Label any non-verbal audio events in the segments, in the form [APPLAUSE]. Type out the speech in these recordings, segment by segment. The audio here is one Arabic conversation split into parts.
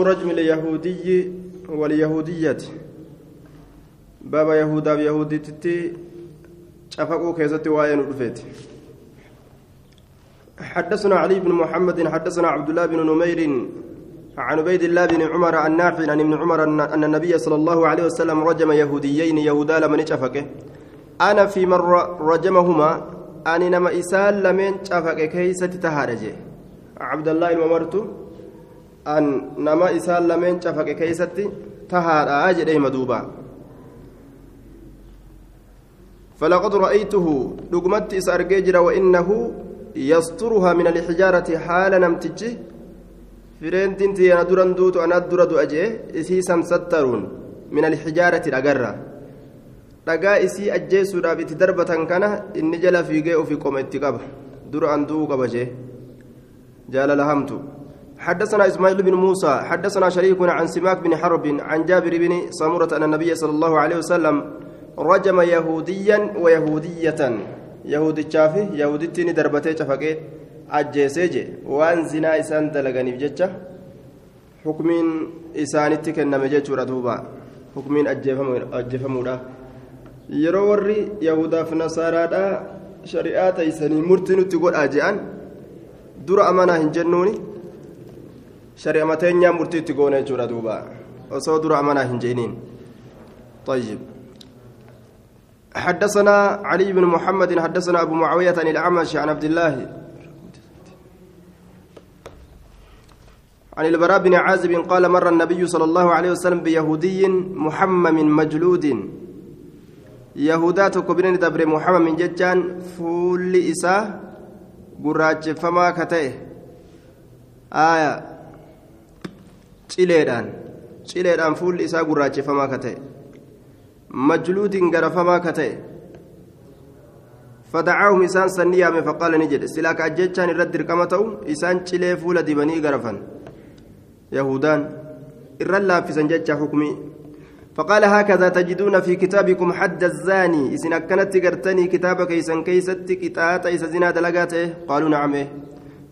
رجم اليهودي واليهودية. بابا يهودا بيهودي تتي شفقوا كيستي وين رفيت حدثنا علي بن محمد حدثنا عبد الله بن نمير عن عبيد الله بن عمر عن نافع عن ابن عمر أن النبي صلى الله عليه وسلم رجم يهوديين يهودا لمن شفقه. أنا في مرة رجمهما أني نما إسال لمن شفقه كيستي تهارجه. عبد الله الممرتو an nama isaan lameen cafaqe keeysatti tahaadha jedhee maduuba فلقد رأيته دقمت إس أرجيجرا وإنه يسترها من الحجارة حال نمتجه فرين تنتي أنا دران دوت أنا درا دو أجي إسي سترون من الحجارة الأجرة ajjeesuudhaaf itti darbatan kana inni jala fiigee ofii qoma itti qaba dura an du'uu qaba jee jaalala hamtu حدثنا إسماعيل بن موسى حدثنا شريك عن سماك بن حرب عن جابر بن سمرة أن النبي صلى الله عليه وسلم رجم يهوديا ويهودية يهودي شافي يهودي دربتي شفقي ajjeesee waan zinaa isaan dalaganiif jecha hukmiin isaanitti kenname jechuudha duuba hukmiin ajjeefamuudha yeroo warri yahudaaf nasaaraadha shari'aa taysanii murtii nutti godhaa je'an dura amanaa hin shari'a mateenyaa murtii itti goone jechuudha duuba osoo dura amanaa hin jeeniin طيب. حدثنا علي بن محمد حدثنا أبو معاوية عن الأعمش عن عبد الله. عن البراء بن عازب قال مر النبي صلى الله عليه وسلم بيهودي محمم مجلود. يهودات كبرين دبر محمم ججان فول إساء قراج فما كتئه آية. Cileedhaan cileedhaan fuulli isaa gurraachefamaa ka ta'e. Majluudiin garafamaa ka ta'e. فدعاهم إسان سنيا من فقال نجد سلاك أججان الرد رقمته إسان چلي فول دبني غرفا يهودان الرلا في سنججة حكمي فقال هكذا تجدون في كتابكم حد الزاني إسن أكنت قرتني كتابك إسن كيست كتات إسا زنا دلقاته قالوا نعم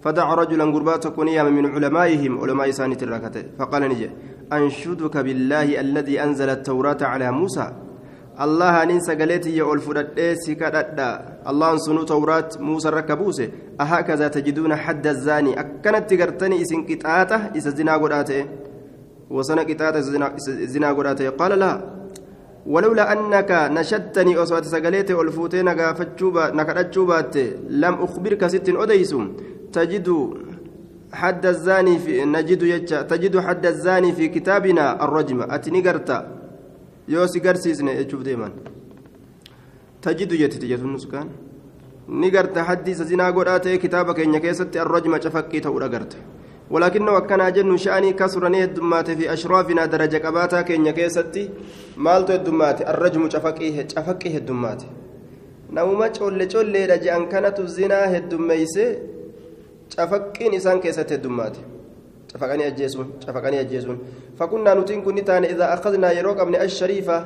فدعا رجلا قربات كونيا من علمائهم علماء سانة الركته فقال نجي أنشدك بالله الذي أنزل التوراة على موسى؟ الله ننسى قالت يا ألفرد سكردا الله سنو توراة موسى ركبوسه أهكذا تجدون حد الزاني. أكنت تقرتني إسن قطعته إسا زنا قرآته. وسنة قطعته زنا قرآته. قال لا. ولولا أنك نشدتني أصوات سقليت ألفوتين نكرتشوبات لم أخبرك ست أديسم تجد حد الزاني في نجد يجا تجد حد الزاني في كتابنا الرجم. أتنقرت يوسي قرسيسنا يشوف ديما تجد يتي النسكان. نقرت حديث زنا قراتي كتابك إن كيست الرجم شفكي تورا قرت ولكنه وكان جن شأني كسرني الدمات في أشرافنا درجة كباتا كين كيستي. مالتو الدمات. الرجم شفكيه شفكيه الدمات. نوما تشول تشول رجعن كانت الزنا هدميسه cafaqqiin isaan keessatti heddummaate cafaqanii ajjeesuun cafaqanii ajjeesuun fakunnaa nutiin kun ni taane idaa akadnaa yeroo qabne ashariifa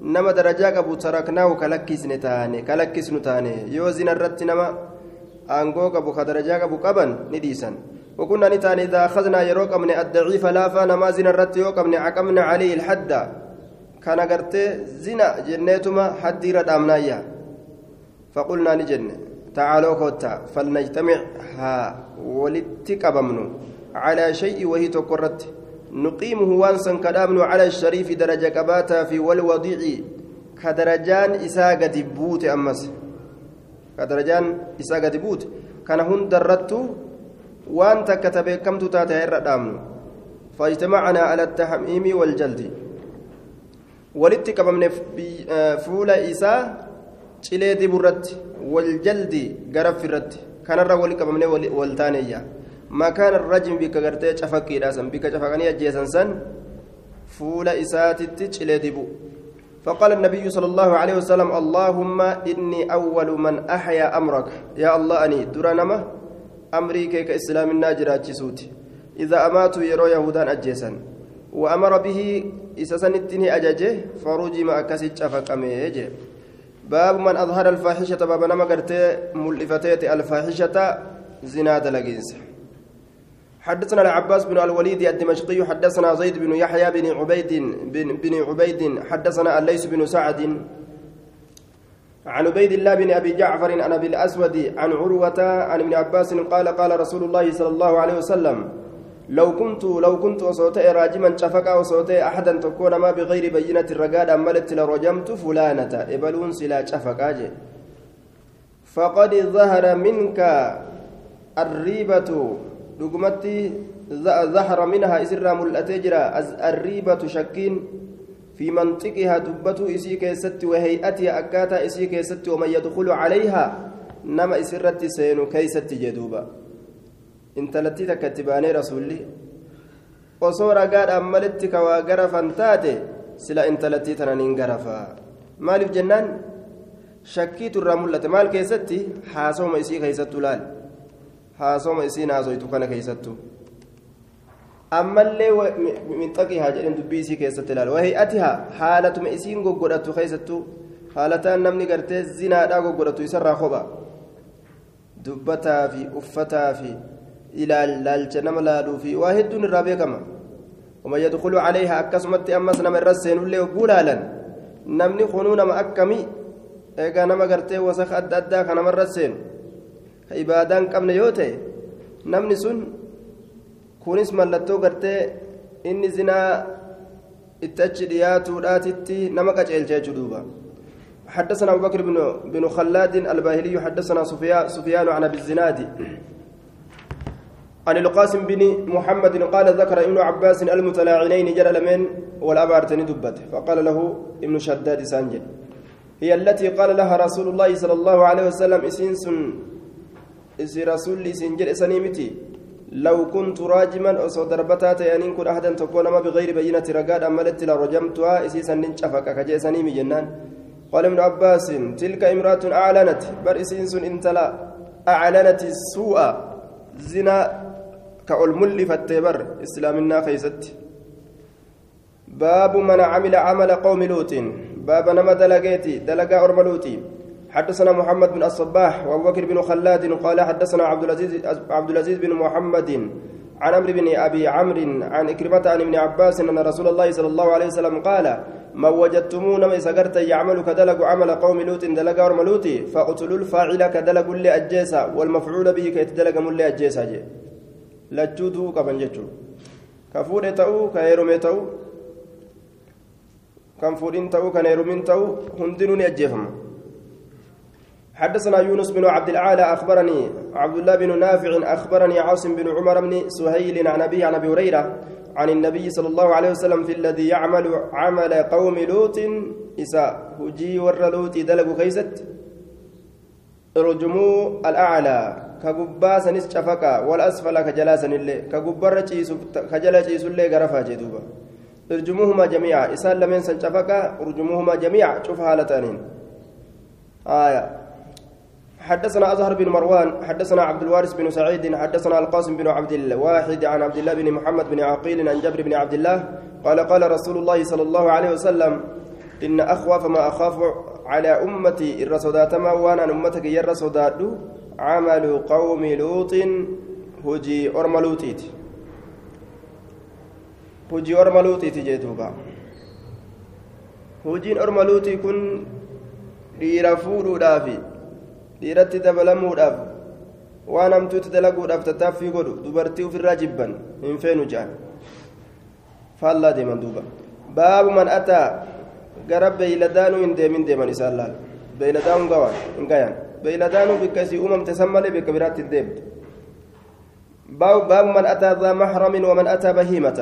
nama darajaa qabu taraknaahu kalakkisne taane kalakkisnu taane yoo zina irratti nama aangoo qabu ka darajaa qabu qaban ni dhiisan وكنا نتان إذا أخذنا يروق من الضعيف لافا نما زنا الرت من عقمنا عليه الحد كان قرت زنا جنيتما حد ردامنايا فقلنا نجنه تعالوا كوتا فلنجتمع. ها ولتكبمنو على شيء وهي تقرت. نقيمه وانسا كدامن على الشريف درجة كباتا في والوضيع. كدرجان إساقة بوت أمس. كدرجان إساقة بوت. كان هن درت وانت كتب كم تتاتي الردامن فاجتمعنا على التحميم والجلد. ولتكبمن فول إساء cilee diburratti waljaldi garafirratti kanarra wali qabamne waltaaneyya makaana rajmi bikka gartee cafaqqiidha san bikka cafaqanii ajjeesan san fuula isaatitti cilee dibu فقال النبي صلى الله عليه وسلم اللهم إني أول من أحيا أمرك يا الله أني درانما أمري كيك إسلام الناجرات سوتي إذا أماتوا يرو يهودان أجيسا وأمر به إسسن التني أججه فرجم أكسي شفق أميجه باب من أظهر الفاحشة باب نما قرتي ملفتيت الفاحشة زنا دلقينس. حدثنا العباس بن الوليد الدمشقي حدثنا زيد بن يحيى بن عبيد بن, بن عبيد حدثنا الليث بن سعد عن عبيد الله بن أبي جعفر عن أبي الأسود عن عروة عن ابن عباس قال قال رسول الله صلى الله عليه وسلم لو كنت لو كنت وصوتي راجما شفقا وصوتي احدا تكون ما بغير بينة الرقاد ملت لرجمت فلانة. إبلون سلا شفقا فقد ظهر منك dhugumatti zahara minhaa isirraa mul'atee jira arriibatu shakkiin في منطقها دبته إسي كيست وهيئتها أكاتا إسي كيست ومن يدخل عليها نما إسرت سين كيست جدوبا انت لتي تكتباني رسولي وصورة قاد أملتك وقرفا تاتي سلا انت لتي تنانين قرفا مالف جنان شكيت الرملة مال كيستي حاسوم إسي كيست لال haasoma isiin haasoytu kana keeysattu ammallee minxaqihaa jedhen dubbii isii keessatti ilaala wahiy'atihaa haalatuma isiin goggodhatu keeysattu haalataan namni gartee zinaadhaa goggodhatu isarraa kopha dubbataa fi uffataa ilaalcha nama laaluu fi waa hedduun irraa beekama وما يدخل عليها أكسمت أمس نما الرسين اللي لن نمني خنون ما أكمي إيقا نما قرتي وسخ أدى أدى كنما الرسين yoo ta'e namni sun kunis mallattoo gartee inni zinaa itti achi dhiyaatuudhaatitti nama qaceelcha jechuu duuba حدثنا أبو بكر بن بن خلاد الباهلي حدثنا سفيان عن أبي الزناد عن القاسم بن محمد قال ذكر ابن عباس المتلاعنين جرى لمن والأبارتني دبت فقال له ابن شداد سانجل هي التي قال لها رسول الله صلى الله عليه وسلم إسنس isin jedhe sanii miti لو كنت راجما أصو دربتات يعني كن أحدا تكون ما بغير بينة رقاد أملت لرجمتها إسيسا ننشفك كجيسني من جنان قال ابن عباس تلك امرأة أعلنت بر إسينس انتلا أعلنت السوء زنا كالمل فالتبر إسلامنا خيست باب من عمل عمل قوم لوط. باب نما دلقيتي دلقا أرملوتي حدثنا محمد بن الصباح وأبو بكر بن خلاد قال حدثنا عبد العزيز عبد العزيز بن محمد عن عمرو بن أبي عمرو عن إكرمة عن ابن عباس أن رسول الله صلى الله عليه وسلم قال ما وجدتمون ما سكرت يعمل كدلق عمل قوم لوط دلق ورملوت فأقتلوا الفاعل كدلق اللي أجيسا والمفعول به كيتدلق ملي أجيسا جي. لجودو كبن جتو كفور تاو كايرومي تاو كم فورين تاو كنيرومين تاو هندنوني اجيفهم حدثنا يونس بن عبد الأعلى أخبرني عبد الله بن نافع أخبرني عاصم بن عمر بن سهيل عن ابي عن أبي هريرة عن النبي صلى الله عليه وسلم في الذي يعمل عمل قوم لوط إساء. هجي ور لوط دلق خيست رجمو الأعلى. كقبا سنس شفقا والأسفل كجلا سنلي كقبر كجلا جيس اللي غرفا جدوبا ارجموهما جميعا إسان لمن سن شفقا ارجموهما جميعا شوف حالتانين آية حدثنا أزهر بن مروان حدثنا عبد الوارث بن سعيد حدثنا القاسم بن عبد الواحد عن عبد الله بن محمد بن عقيل عن جبر بن عبد الله قال قال رسول الله صلى الله عليه وسلم إن أخوف ما أخاف على أمتي الرسوداتما وأنا أمتك يرسودات عمل قوم لوط هجي أرملوتيت هجي أرملوتيت جيتوبا هجين أرملوتي كن dhiirafuu dhaafi dhiiratti dabalamuudhaaf waan hamtuutti dalaguudhaaf tattaaffii godhu dubartii ofirraa jibban hin feenu ja'an faallaa deeman duuba baabu man ataa gara beeyladaanuu hin deemin deeman isaan laal beeyladaanuu gawaan hin gayan beeyladaanuu bikka isii uumamte san malee bikka baabu man ataa ذا محرم ومن أتى بهيمة.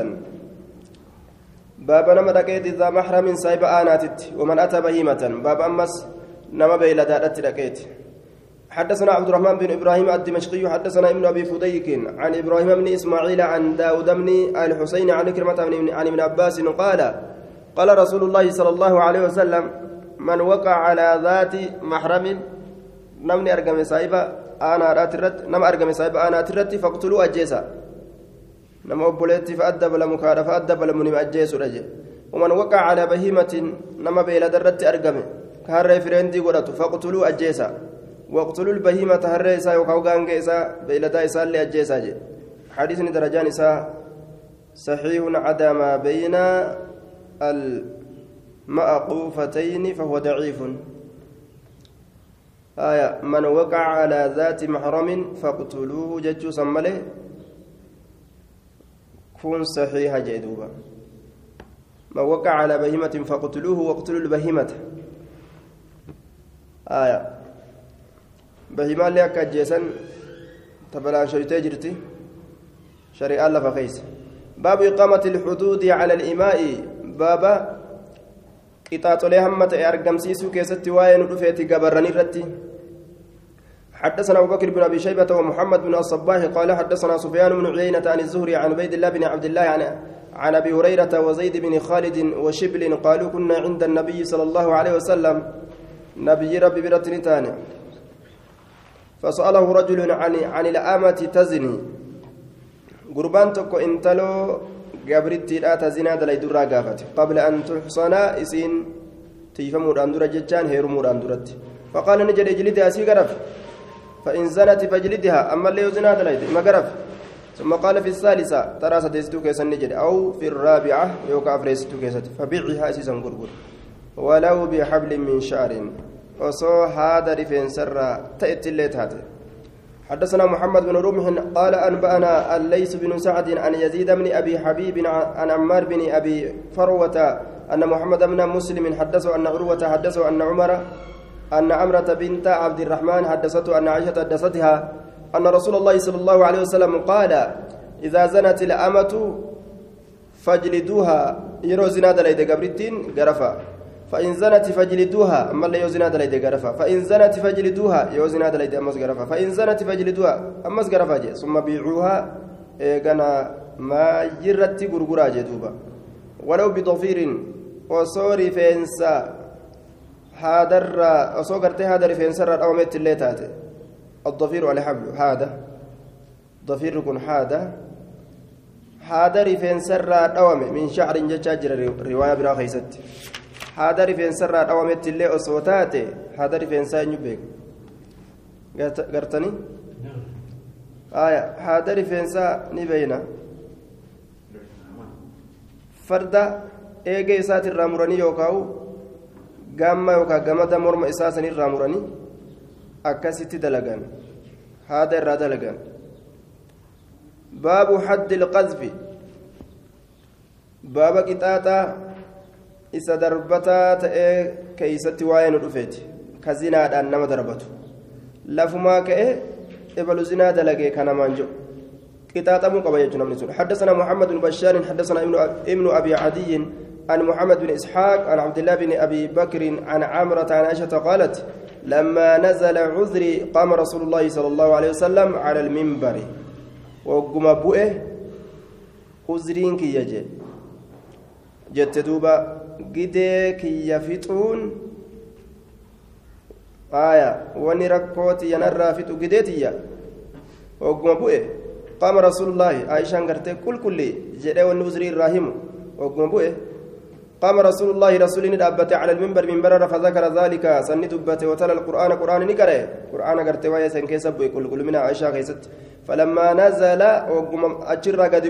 باب نما دقيت ذا محرم سايب آناتت ومن أتى بهيمة. باب أمس نما بيلدات دقيت. حدثنا عبد الرحمن بن إبراهيم الدمشقي حدثنا ابن أبي فديك عن إبراهيم بن إسماعيل عن داود بن الحسين عن كرمة عن ابن عباس قال قال رسول الله صلى الله عليه وسلم من وقع على ذات محرم نمني ارقم سايبا أنا راترت نم ارقم سايبا أنا ترت فاقتلوا اجيسا نم ابوليتي فادب لمكاد فادب لمنم اجيسو رجي ومن وقع على بهيمة نم بيلدرت ارقمه كهري فرندي godhatu faqtuluu ajjeesa. Waqtuluu هري إسا يوكاو غانغ إسا بيلدا إسا اللي أجيسا جي حديث درجان إساء صحيح عدا ما بين المأقوفتين فهو ضعيف آية من وقع على ذات محرم فاقتلوه ججو سمله كون صحيح جدوبا من وقع على بهيمة فاقتلوه واقتلوا البهيمة. آية. بهيمة اللي أكا تبلان شريتي جرتي. شريعة لفا خيس. باب إقامة الحدود على الإماء. بابا قطاطولي همة أرقم سيسو كيست واين رفيتي قبرني رتي حدثنا أبو بكر بن أبي شيبة ومحمد بن الصباح قال حدثنا سفيان بن عيينة عن الزهري عن عبيد الله بن عبد الله عن عن أبي هريرة وزيد بن خالد وشبل قالوا كنا عند النبي صلى الله عليه وسلم. نبي ربي برتنتان فسأله رجل عن عن الأمة تزني. gurbaan tokko intaloo gabrittiidha ta zinaa dalayduurraa gaafate. Qabla an tuxsanaa isiin tiifamuudhaan dura jechaan heerumuudhaan duratti. Faqaala ni jedhe ijlidhaa sii garaf فإن زنت فاجلدها أما اللي يزنا دليد ما قرف ثم قال في الثالثة ترى ستستو كيسا نجد أو في الرابعة يوكا فريستو كيسا فبيعها أسيسا قرقر ولو بحبل من شعر وصو هذا رفين سرا تأتي اللي تاتي حدثنا محمد بن رمح قال أنبأنا الليث بن سعد عن يزيد بن أبي حبيب عن عمار بن أبي فروة أن محمد بن مسلم حدثه أن عروة حدثه أن عمر أن عمرة بنت عبد الرحمن حدثته أن عائشة حدثتها أن رسول الله صلى الله عليه وسلم قال إذا زنت الأمة فاجلدوها. يرو زنا دليد قبرتين قرفا. فإن زنت فاجلدوها أما اللي يوزنا دليد غرفا فإن زنت فاجلدوها يوزنا دليد أمس غرفا فإن زنت فاجلدوها أمس غرفا ثم بيعوها إيغانا ما جرت غرغرا جدوبا ولو بضفير وصوري فينسا هادر وصوغرتي هذا فينسر أو ميت اللي تاتي الضفير على حبل هذا. ضفير يكون هذا. هذا رفينسر أوم من شعر جاجر رواية برا خيست. Haada rifeensarraa dhawametti illee osoo taate haada rifeensaa eenyu beeka gartanii? Haada rifeensaa ni beeyna? Farda eegee isaatirraa muranii yookaan gamma yookaan gamada morma isaa sanirraa muranii akkasitti dalagan haada irraa dalagan. Baabu haddi ilqazfi baaba qixaaxaa isa darbataa ta'ee keeysatti waa'ee nu dhufeeti. Ka zinaadhaan nama darbatu. Lafumaa ka'e ebalu zinaa dalagee kanamaan jedhu قطاطمو قبا يجو نمني حدثنا محمد بن بشار حدثنا ابن ابن ابي عدي عن محمد بن اسحاق عن عبد الله بن ابي بكر عن عامرة عن عائشة قالت لما نزل عذري قام رسول الله صلى الله عليه وسلم على المنبر وقم بؤه عذرين كي يجي جت دوبا gidee kiyya fixuun aya wani rakkooti yanarraa fixu gidee tiyya hogguma bu'e qaama rasuulullaahi aishaan gartee qulqulli jedhee wanni uzrii irraa himu hogguma bu'e قام رسول الله رسول دابت على المنبر من برر فذكر ذلك. سن دبت وتلا القرآن قرآن نقرأ قرآن قرت ويا سن كيسب يقول كل من عائشة كيست. فلما نزل وقم أجر قد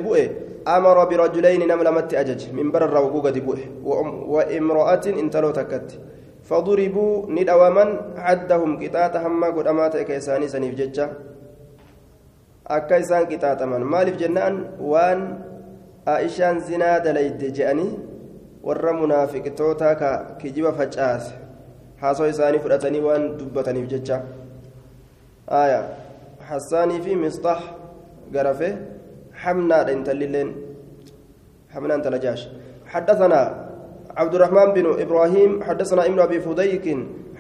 أمر برجلين نملمت أجج. من برر وقو قد وامرأة انتلو تكت. فضربوا ندواما عدهم قطاتهم ما قد أمات كيساني سنيف ججة. akka isaan qixaaxaman maaliif jennaan waan aishaan zinaa dalayde je'anii warra munaafiqtootaa ka kijiba facaase haasoo isaanii fudhatanii waan dubbataniif jecha. Aya hassaanii fi misxax garafe حمنا انت الليلين حمنا انت لجاش حدثنا عبد الرحمن بن إبراهيم حدثنا ابن ابي فديك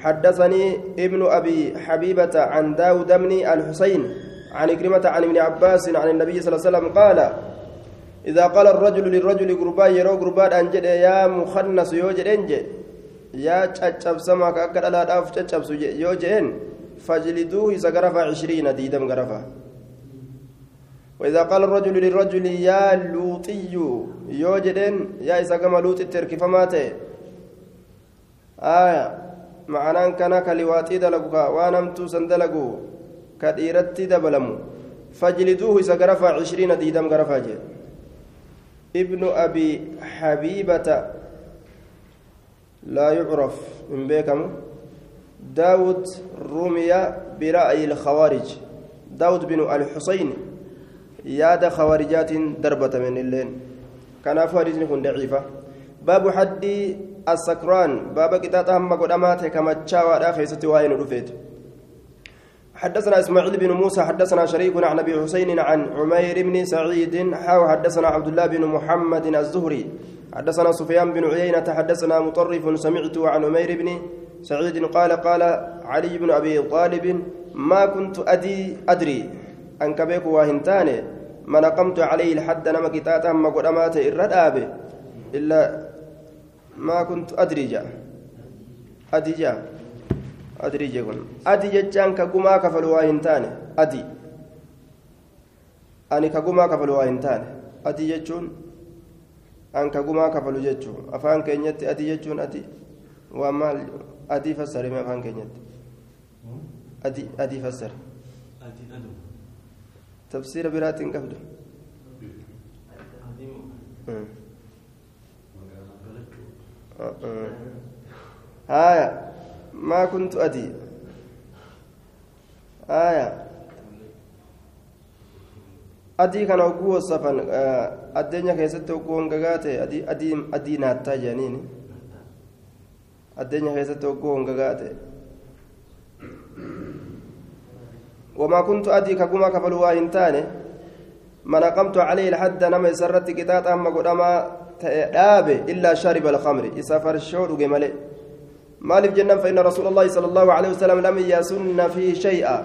حدثني ابن ابي حبيبه عن داود بن الحسين عن كلمة عن ابن عباس عن النبي صلى الله عليه وسلم قال إذا قال الرجل للرجل قربا يرو قربا أنجد يا مخنس يوجد أنج يا تشاب سماك أكد على داف تشاب يوجد فاجلدوه إذا غرف عشرين ديدم غرفه وإذا قال الرجل للرجل يا لوطي يوجدن يا إذا كما لوط التركي فمات آية معناه كان كلواتي دلقوا وانمتو سندلقوا كديرتي دبلمو. فجلدوه إذا غرفا عشرين ديدم غرفا جي. ابن أبي حبيبة لا يعرف من بيكم داود رمي برأي الخوارج. داود بن الحسين ياد خوارجات دربة من الليل كان فارجن كن ضعيفة. باب حد السكران. باب كتاب هم كما تشاوى خيستي وين رفيت حدثنا إسماعيل بن موسى حدثنا شريك عن أبي حسين عن عمير بن سعيد حاو حدثنا عبد الله بن محمد الزهري. حدثنا سفيان بن عيينة حدثنا مطرف سمعت عن عمير بن سعيد قال قال علي بن أبي طالب ما كنت أدي أدري أنك بيك واهنتان ما نقمت عليه الحد نما كتاتا ما قدمات الردابه إلا ما كنت أدري جاء. أدي جاء. أدري جاء أدي جتان كقما كفلوا واهنتان أدي أني كقما كفلوا واهنتان أدي جتون أن كقما كفلوا جتون أفان كينيت أدي جتون أدي وما أدي فسر ما أفان كينيت أدي أدي فسر أدي أدو تفسير برات قبل آية ما كنت أدي آية adii kana oguu wasafan addeenya keessatti oguu hongagaa ta'e adii naattaa jedhaniini addeenya keessatti oguu hongagaa ta'e وما كنت أدي كقوما كفل واهنتاني ما نقمت عليه الحد نما يسرت كتات أما قدما دابه إلا شارب الخمر يسافر الشور وجمله مالف جنة فإن رسول الله صلى الله عليه وسلم لم يسن فيه شيئا.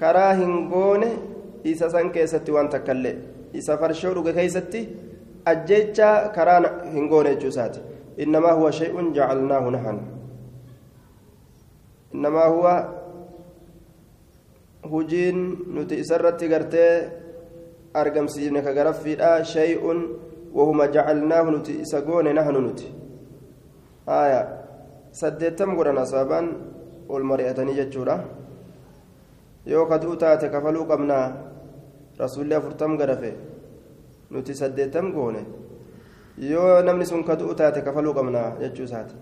كراهن قون إسا سن كيستي وان تكلي. يسافر الشور كيستي. أجيتشا كران هنقون جوسات. إنما هو شيء جعلناه نحن. إنما هو hujiin nuti isarratti gartee argamsiifne ka garaffiidha shay'un wahuma jacalnaahu nuti isa goone nahnu nuti haya saddeettam godhan asaabaan ol mari'atanii jechuudha yoo kaduu taate kafaluu qabnaa rasuulli afurtam garafe nuti saddeettam goone yoo namni sun kaduu taate kafaluu qabnaa jechuu isaati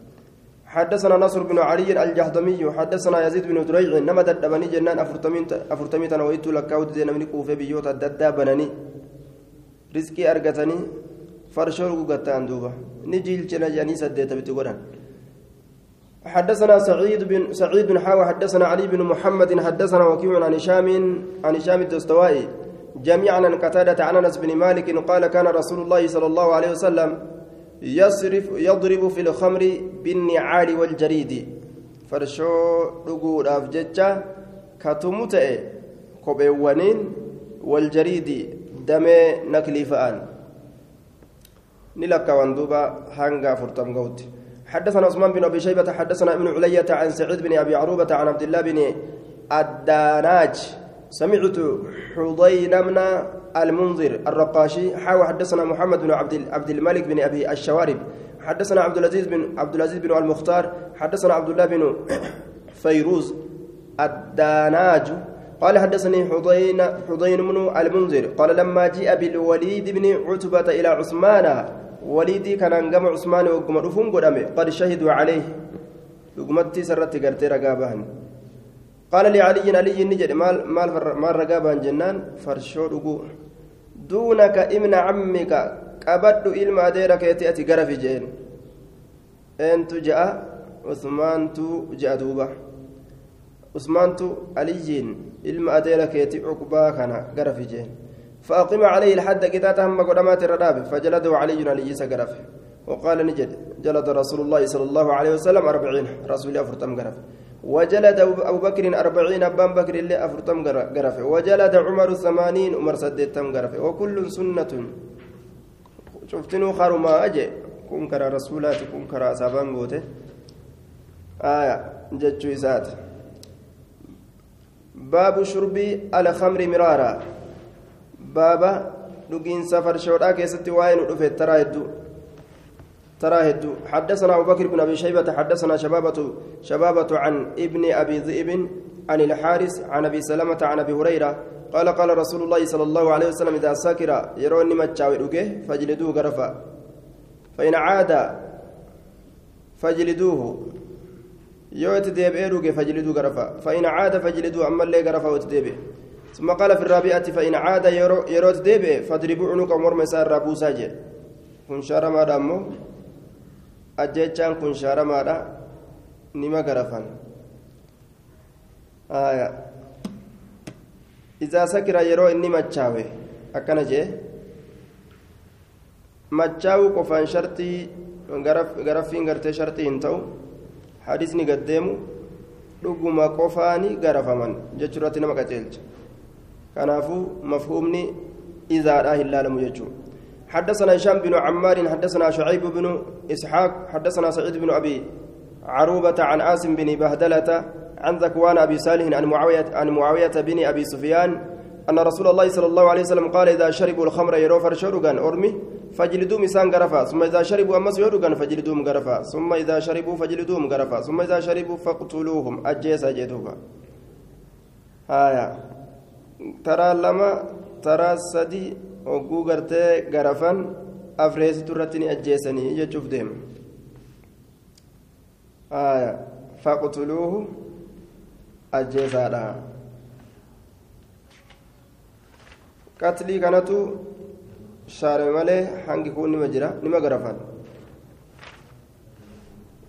حدثنا نصر بن علي الجهضمي حدثنا يزيد بن دريع نما ددبني جنان أفرتمي تنويت لكاود زين من كوفة بيوت الددا بنني رزقي أرقتني فرشور قتان دوبا نجيل جنا جاني سديت بتقولن حدثنا سعيد بن سعيد حاوى حدثنا علي بن محمد حدثنا وكيع عن هشام عن هشام الدستوائي جميعا عن قتادة عن أنس بن مالك قال كان رسول الله صلى الله عليه وسلم يصرف يضرب في الخمر بالنعال والجريد. فرشو دغود افججا كتمته كوبيوانين والجريد دمي نكلي فان نلقى وندوبا هانغا فرتم غوت حدثنا عثمان بن أبي شيبة حدثنا ابن علية عن سعيد بن أبي عروبة عن عبد الله بن الداناج. سمعت حضين بن المنذر الرقاشي حاو حدثنا محمد بن عبد عبد الملك بن أبي الشوارب. حدثنا عبد العزيز بن عبد العزيز بن المختار. حدثنا عبد الله بن فيروز الداناج. قال حدثني حضين حضين بن المنذر. قال لما جاء بالوليد بن عتبة إلى عثمان وليدي كان انقم عثمان وقم رفون قد شهدوا عليه لقمتي سرت قرتي رقابهن قال لي علي علي نجد مال مال مال رقابهن جنان فرشو دونك ابن عمك قبض علم أديرك يتأتي قرف جين أنت جاء عثمان تو جاء دوبة عثمان تو علي علم أديرك يتي عقبا كان قرف جين فأقيم عليه الحد كتاتا هم قدمات الرداب فجلده علي علي سقرف وقال نجد جلد رسول الله صلى الله عليه وسلم أربعين رسول الله فرتم قرف. وجلد أبو بكر أربعين أبان بكر اللي أفرتم قرفه وجلد عمر ثمانين عمر سدتم قرفه وكل سنة. شفتنو خارو ما أجي؟ كن كرا رسولات كن كرا سابان بوته. آية جتشو إسات. باب شرب الخمر مرارا. بابا نجين سفر شودا كيستي واين ودفت ترى يدو ترى هدو حدثنا أبو بكر بن أبي شيبة حدثنا شبابة شبابة عن ابن أبي ذئب عن الحارس عن أبي سلمة عن أبي هريرة قال قال رسول الله صلى الله عليه وسلم إذا سكر يروني متشاوي فاجلدوه غرفا فإن عاد فاجلدوه يوت ديبئ فاجلدوه غرفا فإن عاد فاجلدوه أما اللي غرفا وتديبئ ثم قال في الرابعة فإن عاد يروت ديبئ فاضربوا عنق مرمى سار رابوسا جي كن شارما دامو. أجيتشان كن شارما دا. نما غرفا آية. إذا سكر يرو إني مچاوي أكنا جي machaa'uu qofaan shartii garaffiin gartee shartii hin ta'u hadisni gaddeemu dhuguma qofaani garafaman jechuurratti nama qaceelcha kanaafuu mafhuumni izaadhaa hin laalamu jechuudha حدثنا هشام بن عمار حدثنا شعيب بن إسحاق حدثنا سعيد بن أبي عروبة عن آسم بن بهدلة عن ذكوان أبي صالح عن معاوية عن معاوية بن أبي سفيان أن رسول الله صلى الله عليه وسلم قال إذا شربوا الخمر يروا فرشرقا أرمي فجلدوم إسان غرفا ثم إذا شربوا أمس يرقا فجلدوم غرفا ثم إذا شربوا فجلدوم غرفا ثم إذا شربوا فاقتلوهم أجيس أجيتوفا آية taraa lama taraa sadi hogguu gartee garafan afreesitu irratti ni ajjeesanii jechuuf deema faqtuluuhu ajjeesaadha. Qatlii kanatu shaarame malee hangi kun nima jira nima garafan.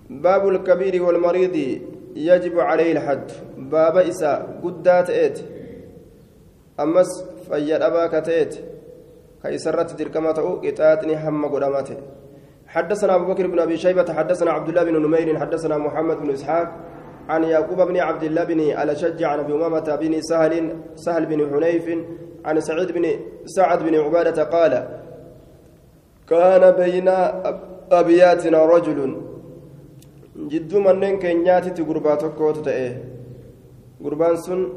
Baabu lkabiiri walmariidi yajibu calayhi lxaddu baaba isa guddaa ta'eeti. إساء قدات إيت أمس فيد أباك تيت كيسرت دركمة قطاتني هم قدامته حدثنا أبو بكر بن أبي شيبة حدثنا عبد الله بن نمير حدثنا محمد بن إسحاق عن يعقوب بن عبد الله بن الأشج عن أبي أمامة بن سهل سهل بن حنيف عن سعيد بن سعد بن عبادة قال كان بين أبياتنا رجل جدو منين كنياتي غربا تكوت تأه غربان سن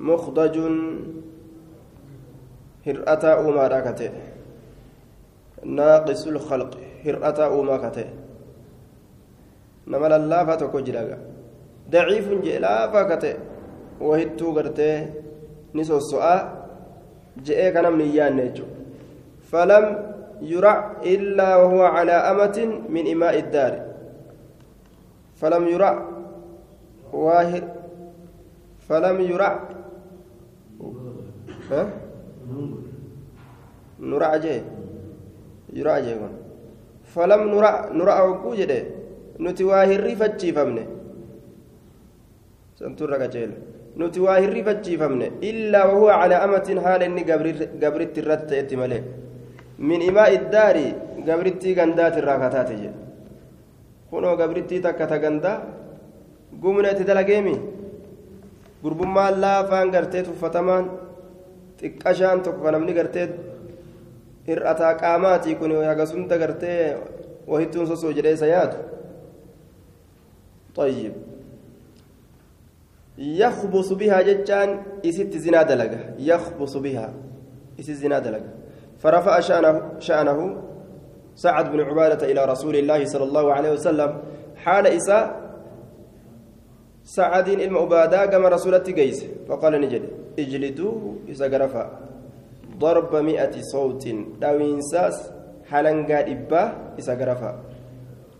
مخضج هرأتا أوما راكته ناقص الخلق هرأتا أوما كته نمل اللافة تكو جلاغا ضعيف جلافة كته وهتو غرته نسو السؤال je'ee kanamni hin yaanne jechuudha falam yurac illaa wahuwa calaa amatin min imaa'i iddaari falam yurac waa falam nurac jee yurac jee kun falam nurac hogguu jedhe nuti waa hirrifachiifamne santuurra qaceela nuti waa hirrifachiifamne illaa wahuwa calaa amatin haala inni gabritti irratti ta'etti malee min imaa iddaari gabrittii gandaati irraa kataate jedhe kunoo gabrittii takka ta gandaa gumna itti dalageemi gurbummaan laafaan gartee tuffatamaan xiqqashaan tokko ka namni gartee hir'ataa qaamaatii kun hagasunda gartee wahittuun sosoo jedhee isa yaadu طيب يخبص بها جتان إسيت زنا دلقة يخبص بها إسيت زنا دلقة فرفع شأنه, شأنه سعد بن عبادة إلى رسول الله صلى الله عليه وسلم حال إساء سعد إلم عبادة كما رسولة قيس فقال نجد اجلدوه إذا قرفا ضرب مئة صوت. داوين ساس حلنقا إباه إذا قرفا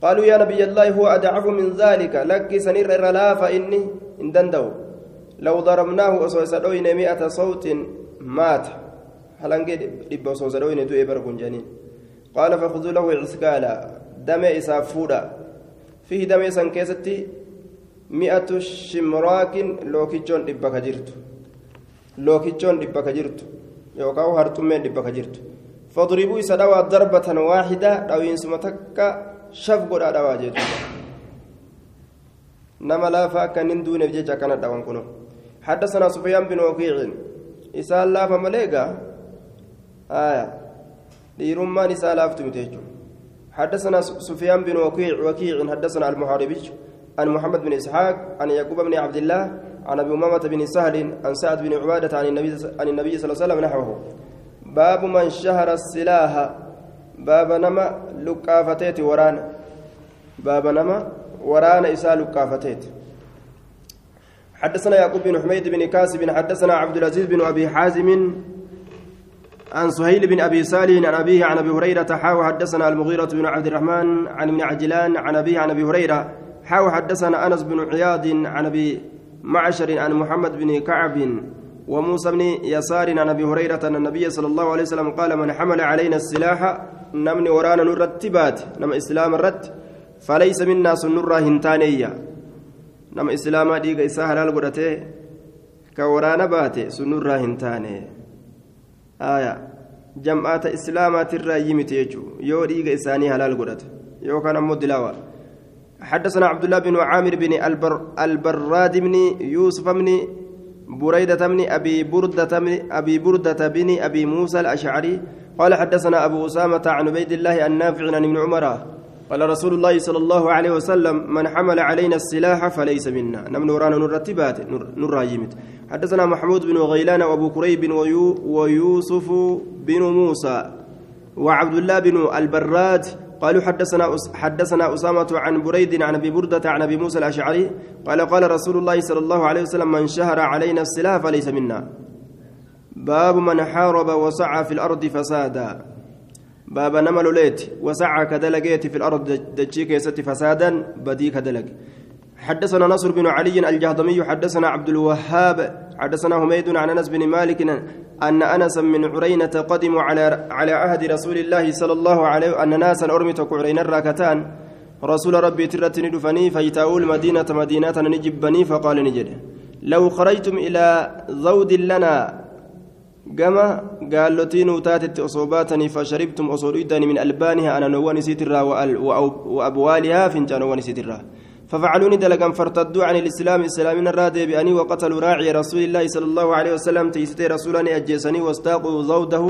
قالوا يا نبي الله هو أدعف من ذلك. لك سنير الرلا فإني إن دندو لو ضربناه أسوسدوين مئة صوت مات. هلنجي دب أسوسدوين دو إبركون جنين قال فخذوا له عسكالا دم إسافودا فيه دم إسان كيستي مئة شمراك لوكيتشون دبك جرت لوكيتشون دبك جرت يوكاو هرتمين دبك جرت فاضربوا إسدوا ضربة واحدة أو ينسمتك dhawaa jechuudha. Nama laafa akka nin duuneef jecha akkana dhawan kuno حدثنا سفيان بن وكيع إسال لافا مليقا آية ليرمان إسال لافتم تيجو حدثنا سفيان بن وكيع وكيع حدثنا المحاربي عن محمد بن إسحاق عن يعقوب بن عبد الله عن أبي أمامة بن سهل عن سعد بن عبادة عن النبي عن النبي صلى الله عليه وسلم نحوه. باب من شهر السلاح. باب نما لقافتيت ورانا باب نما ورانا إساء لقافتيت حدثنا يعقوب بن حميد بن كاسب حدثنا عبد العزيز بن أبي حازم عن سهيل بن أبي صالح عن أبيه عن أبي هريرة حاو حدثنا المغيرة بن عبد الرحمن عن ابن عجلان عن أبيه عن أبي هريرة حاو حدثنا أنس بن عياض عن أبي معشر عن محمد بن كعب وموسى بن يسار عن أبي هريرة أن النبي صلى الله عليه وسلم قال من حمل علينا السلاح نمني ورانا نرتبات نم إسلام الرت فليس منا سنرا هنتانية. nama islaamaa dhiiga isaa halaal godhatee ka waraana baate sunurraa hin taane aya jam'aata islaamaatirraa yimite jechuu yoo dhiiga isaanii halaal godhate yookaan ammoo dilaawa حدثنا عبد الله بن عامر بن البر البراد بن يوسف بن بريدة بن أبي بردة بن أبي بردة بن أبي موسى الأشعري قال حدثنا أبو أسامة عن عبيد الله النافع عن ابن عمر. قال رسول الله صلى الله عليه وسلم من حمل علينا السلاح فليس منا. نم نوران نرتبات نور رايمت حدثنا محمود بن غيلان وأبو كريب ويو ويوسف بن موسى وعبد الله بن البراد قالوا حدثنا حدثنا أسامة عن بريد عن أبي بردة عن أبي موسى الأشعري قال قال رسول الله صلى الله عليه وسلم من شهر علينا السلاح فليس منا. باب من حارب وسعى في الأرض فسادا. باب نما لوليت وسعى كدلقيت في الأرض دجيك فسادا بدي كدلق حدثنا نصر بن علي الجهضمي حدثنا عبد الوهاب حدثنا حميد عن أنس بن مالك أن أنس من عرينة قدموا على على عهد رسول الله صلى الله عليه أن ناسا ارمتك عرينا الراكتان رسول ربي ترتني دفني فيتاو المدينة مدينة نجبني فقال نجد. لو خرجتم إلى زود لنا gaallotii nuu taatetti osoo baatanii fasharibtum osoo dhuytanii min albaanihaa ananowwan isiitirraa waabwaalihaa fincaanowwan isiitirraa ففعلوني دلقا فارتدوا عن الإسلام إسلامنا الرادي بأني وقتلوا راعي رسول الله صلى الله عليه وسلم تيستي رسولاني أجيسني واستاقوا زوده.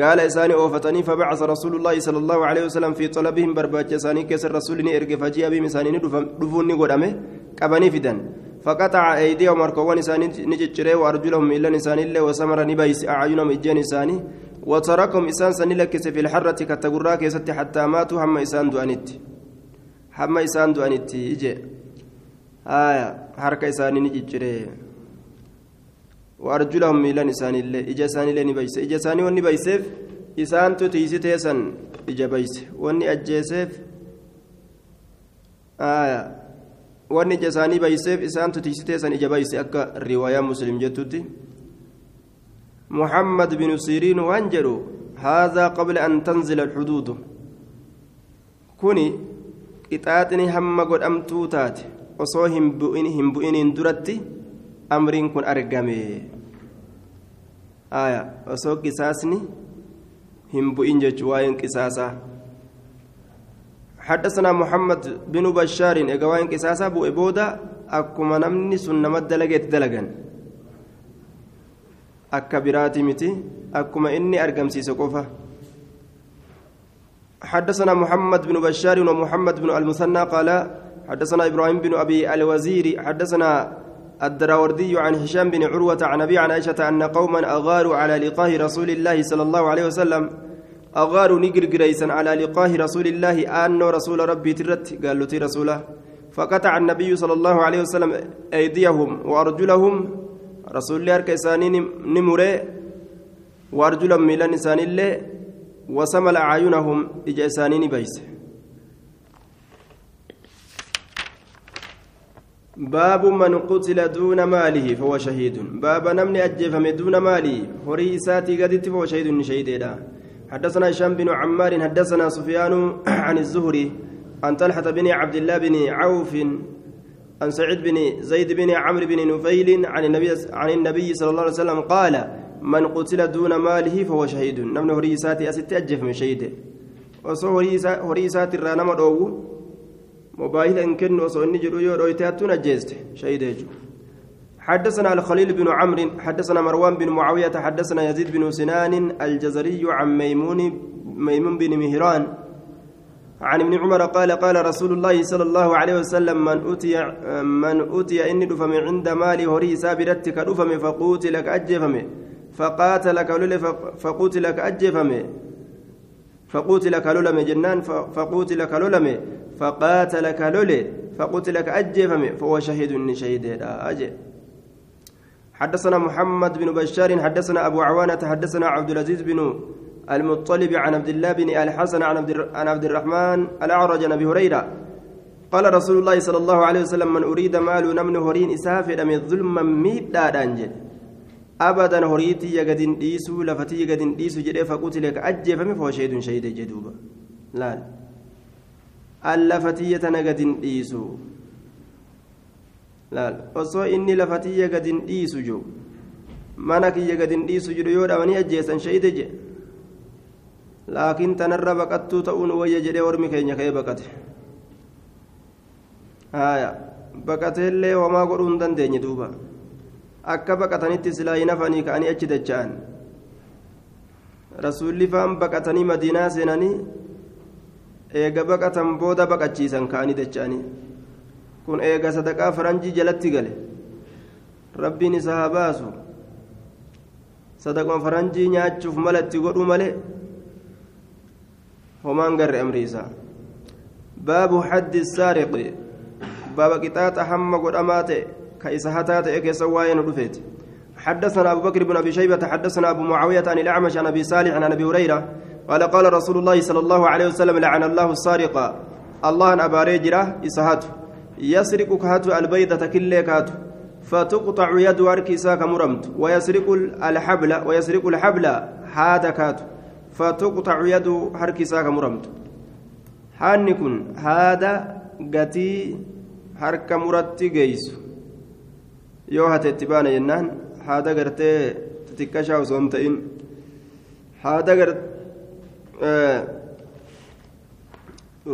قال إساني أوفتني فبعث رسول الله صلى الله عليه وسلم في طلبهم برباج إساني كسر رسولني إرقى فجيء بهم إساني دفوني قدامه قبني فدن. فقطع أيديهم أركوان إساني نجتشري وأرجلهم إلا إساني الله وسمر نبيس أعينهم إجان إساني وتركهم إسان سني لكس في الحرة كتقراك حتى ماتوا هم إسان دؤنت هم إسان دؤنت إجي آية حركة إساني نجتشري وأرجلهم إلا إساني الله إجا إساني الله نبيس إجا إساني ونبيسف إسان تتيسي تيسن إجا بيس وني أجيسف آية wanni ija isaanii bayseef isaan tutiisiteessan ija bayse akka riwaayaa muslim jettutti binu siriin waan jedhu haadhaa qabla an tanzila alxuduudu kuni qixaaxini hamma godhamtuu taate osoo hin bu'iniin duratti amriin kun argame aya osoo qisaasni hin bu'in jechuu waa'een qisaasaa حدثنا محمد بن بشار إجوان قصاصة أبو إبودا أكما نمني سنة دلقت دلقا أكا براتي متي أكما إني أرقم سيسقوفة حدثنا محمد بن بشار ومحمد بن المثنى قال حدثنا إبراهيم بن أبي الوزير حدثنا الدراوردي عن هشام بن عروة عن أبي عن عائشة أن قوما أغاروا على لقاه رسول الله صلى الله عليه وسلم. أغاروا نجر جريسا على لقاه رسول الله أنه رسول ربي ترت قال له رسوله. فقطع النبي صلى الله عليه وسلم أيديهم وأرجلهم. رسول الله كيسانين نمره وأرجلهم ميلان إنسان الله وسمل أعينهم إجاسانين بيس. باب من قتل دون ماله فهو شهيد. باب نمني أجفم دون ماله. هري إساتي قدت فهو شهيد شهيد حدثنا هشام بن عمار حدثنا سفيان [CLEARS THROAT] عن الزهري عن طلحة بن عبد الله بن عوف عن سعيد بن زيد بن عمرو بن نفيل عن النبي عن النبي صلى الله عليه وسلم قال من قتل دون ماله فهو شهيد. نمن هريساتي أست أجف من شهيد. وصو هريسات الرانما دوغو موبايل إن كن وصو إني جرو يو رويتاتون أجيست شهيد حدثنا الخليل بن عمرو حدثنا مروان بن معاوية حدثنا يزيد بن سنان الجزري عن ميمون ميمون بن مهران. عن ابن عمر قال قال رسول الله صلى الله عليه وسلم من أتي من أتي إني دفم عند مالي هري سابرتك دفم فقوتلك أجفم فقاتلك لول فقوتلك أجفم فقوتلك لولم جنان فقوتلك لولم فقاتلك لول فقوتلك أجفم فهو شهيد شهيد. أجي. حدثنا محمد بن بشار حدثنا أبو عوانة حدثنا عبد العزيز بن المطلب عن عبد الله بن الحسن عن عبد الرحمن الأعرج عن أبي هريرة. قال رسول الله صلى الله عليه وسلم من أريد مال نمن هرين إسافر من ظلما ميدا abadan horiitiyya gadin dhiisuu lafatiyya gadin dhiisu jedhee faquutilee ka ajjeefame foosheeduun shahide jedhuuba laal. Allafatiyya tana gadin dhiisu laal. Osoo inni lafatiyya gadin dhiisu jiru mana kiyya gadin dhiisu jiru yoo dhabanii ajjeesan shahide jedhe laakiin tanarra baqattuu ta'uun wayya jedhee ormi keenya ka'ee baqate. Haaya. Baqateellee homaa godhuu hin dandeenye duuba. Akka baqatanitti silaa hin hafanii ka'anii achi dacha'an rasuulli faan baqatanii madiinaa seenanii eega baqatan booda baqachiisan ka'anii dacha'anii kun eega sadaqaa faranjii jalatti gale rabbiin isa haa baasu sadaquma faranjii nyaachuuf malatti godhuu malee homaan garre amri baabu haddi saariqi بابا قطاط حم قد أمات كيس هتات إكيس واين رفيت حدثنا أبو بكر بن أبي شيبة حدثنا أبو معاوية عن الأعمش عن أبي صالح عن أبي هريرة قال قال رسول الله صلى الله عليه وسلم لعن الله السارق الله أن أبا ريجرة إسهات يسرق كهات البيضة كل كهات فتقطع يد أركيسا كمرمت. ويسرق الحبل ويسرق الحبل هذا كات فتقطع يد هركيسا كمرمت. حانكن هذا قتي harka muratti geeysu yoo hateetti baana jennaan haada gartee xixiqqashaa osoo hin ta'in haada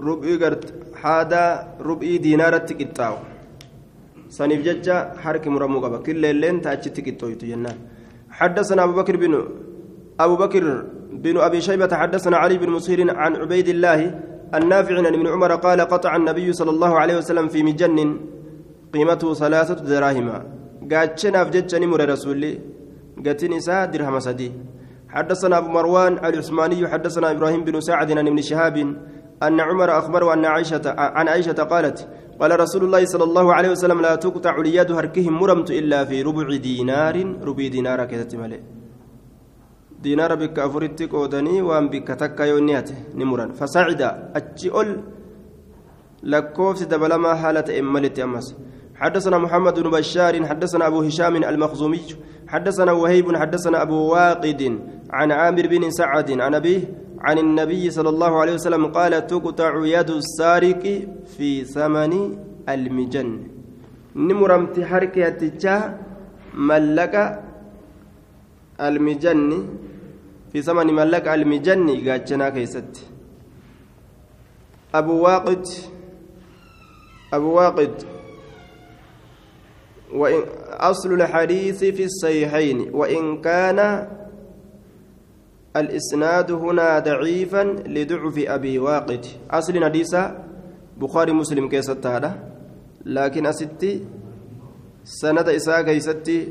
rub'ii gart haada rub'ii diinaaratti qixxaawu saniif jecha harki muramuu qaba killeelleen taachitti qixxooytu jennaan حدثنا أبو بكر بن أبو بكر بن أبي شيبة حدثنا علي بن مسهر عن عبيد الله النافع عن ابن عمر قال قطع النبي صلى الله عليه وسلم في مجن قيمته ثلاثة دراهم قاتشنا في جتشني مر رسولي قاتين إساء درهم سدي حدثنا أبو مروان العثماني حدثنا إبراهيم بن سعد عن ابن شهاب أن عمر أخبره أن عائشة عن عائشة قالت قال رسول الله صلى الله عليه وسلم لا تقطع اليد هركهم مرمت إلا في ربع دينار ربع دينار كذا ملئ diinaara bikka afuritti qoodanii waan bikka takka yoo inni hate ni muran fasaacida achi ol lakkoofsi حدثنا محمد بن بشار حدثنا أبو هشام المخزومي حدثنا وهيب حدثنا أبو واقد عن عامر بن سعد عن أبيه عن النبي صلى الله عليه وسلم قال تقطع يد السارق في ثمن المجن. نمرمت حركة ملك المجن في زمن ملك المجني قاتشنا كيست. أبو واقد أبو واقد. وإن أصل الحديث في الصحيحين وإن كان الإسناد هنا ضعيفا لضعف أبي واقد. أصل حديث بخاري مسلم كيست هذا لكن أستي سند إساء كيستي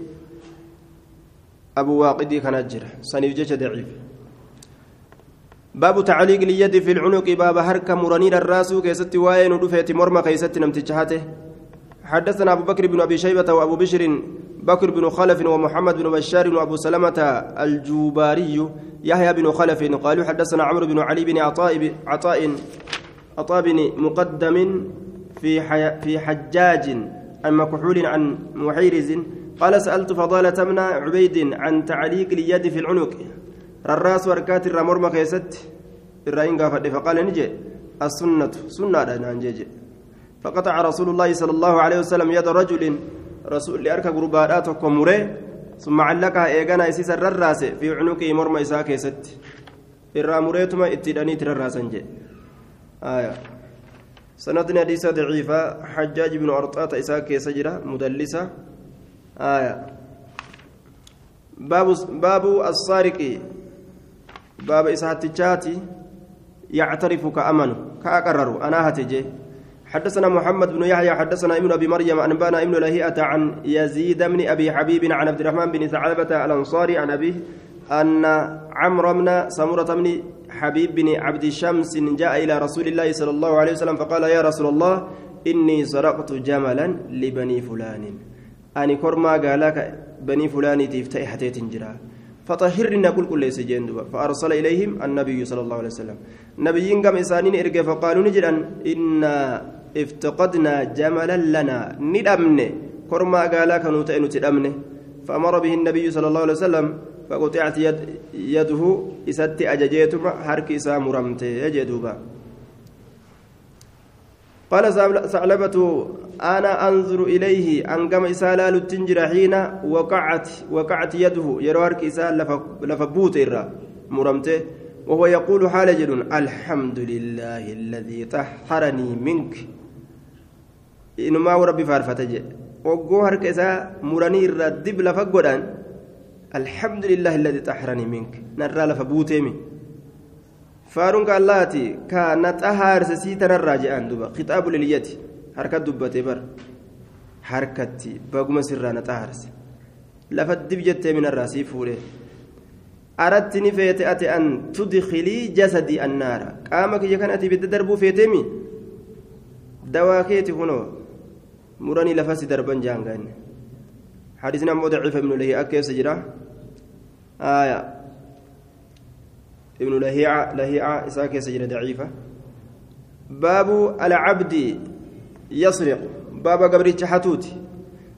أبو واقدي كان أجر سنيف ضعيف. باب تعليق اليد في العنق باب حركة مرانير الراس كيست وين ودفيت مرمى كيست نمتجهته حدثنا أبو بكر بن أبي شيبة وأبو بشر بكر بن خلف ومحمد بن بشار وأبو سلمة الجوباري يحيى بن خلف قالوا حدثنا عمرو بن علي بن عطاء عطاء عطاء بن مقدم في في حجاج عن مكحول عن محيرز قال سألت فضالة من عبيد عن تعليق اليد في العنق. الراس وركات الرمر مكيست الرأين فقال نجي السنة سنة نانجيجي فقطع رسول الله صلى الله عليه وسلم يد رجل رسول لأرك قربانات وكمره ثم علقها إيغانا إسيس الراس في عنقه مرمى إساء كيست. الراموريتما اتداني ترراسا جي. آية. سندنا حديث ضعيفة حجاج بن أرطاة إساء كيسجرة مدلسة. آية. باب باب السارق باب إسحاتشاتي يعترف كأمن كأقرر. أنا هتجي حدثنا محمد بن يحيى حدثنا ابن أبي مريم انبانا ابن لهيئة عن يزيد بن أبي حبيب عن عبد الرحمن بن ثعلبة الأنصاري عن أبيه أن عمرو بن سمرة بن حبيب بن عبد الشمس جاء إلى رسول الله صلى الله عليه وسلم فقال يا رسول الله إني سرقت جملا لبني فلان. ani kormaa gaalaa banii fulaaniitiif ta'e hateetin jira فطهرنا كل كل سجين فأرسل إليهم النبي صلى الله عليه وسلم. نبيين قام إسانين إرقى فقالوا نجرا إنا افتقدنا جملا لنا ندمن كرما قالا كانوا تأنوا تدمن فأمر به النبي صلى الله عليه وسلم فقطعت يد يده إسات أججيتما حرك إسا مرمت يجدوبا قال ثعلبة أنا أنظر إليه أنقم إسالا لتنجر حين وقعت وقعت يده يروارك إسال لفبوت إرى مرمته. وهو يقول حال جل الحمد لله الذي طهرني منك. إنما وربي فارفتج وقو هرك إسا مرني إرى دب لفقودان الحمد لله الذي طهرني منك نرى لفبوتي منك faaruun kaallaati ka na xahaarse sii tanarraa je'an duba qixaabu liliyyati harka dubbate bar harkatti baguma sirraa na xahaarse lafa dib jettee minarraa sii fuudhe aratti ni feete ate an tudkilii jasadii annaara qaama kiyya kan ati ibidda darbuu feeteemi dawaa keeti kunoo muranii lafa si darban jaangaanne حديثنا أبو ضعيف ابن لهي أكيس جرا آية ابن لهيعة لهيعة إساك سجن ضعيفة باب العبد يسرق باب قبر حتوت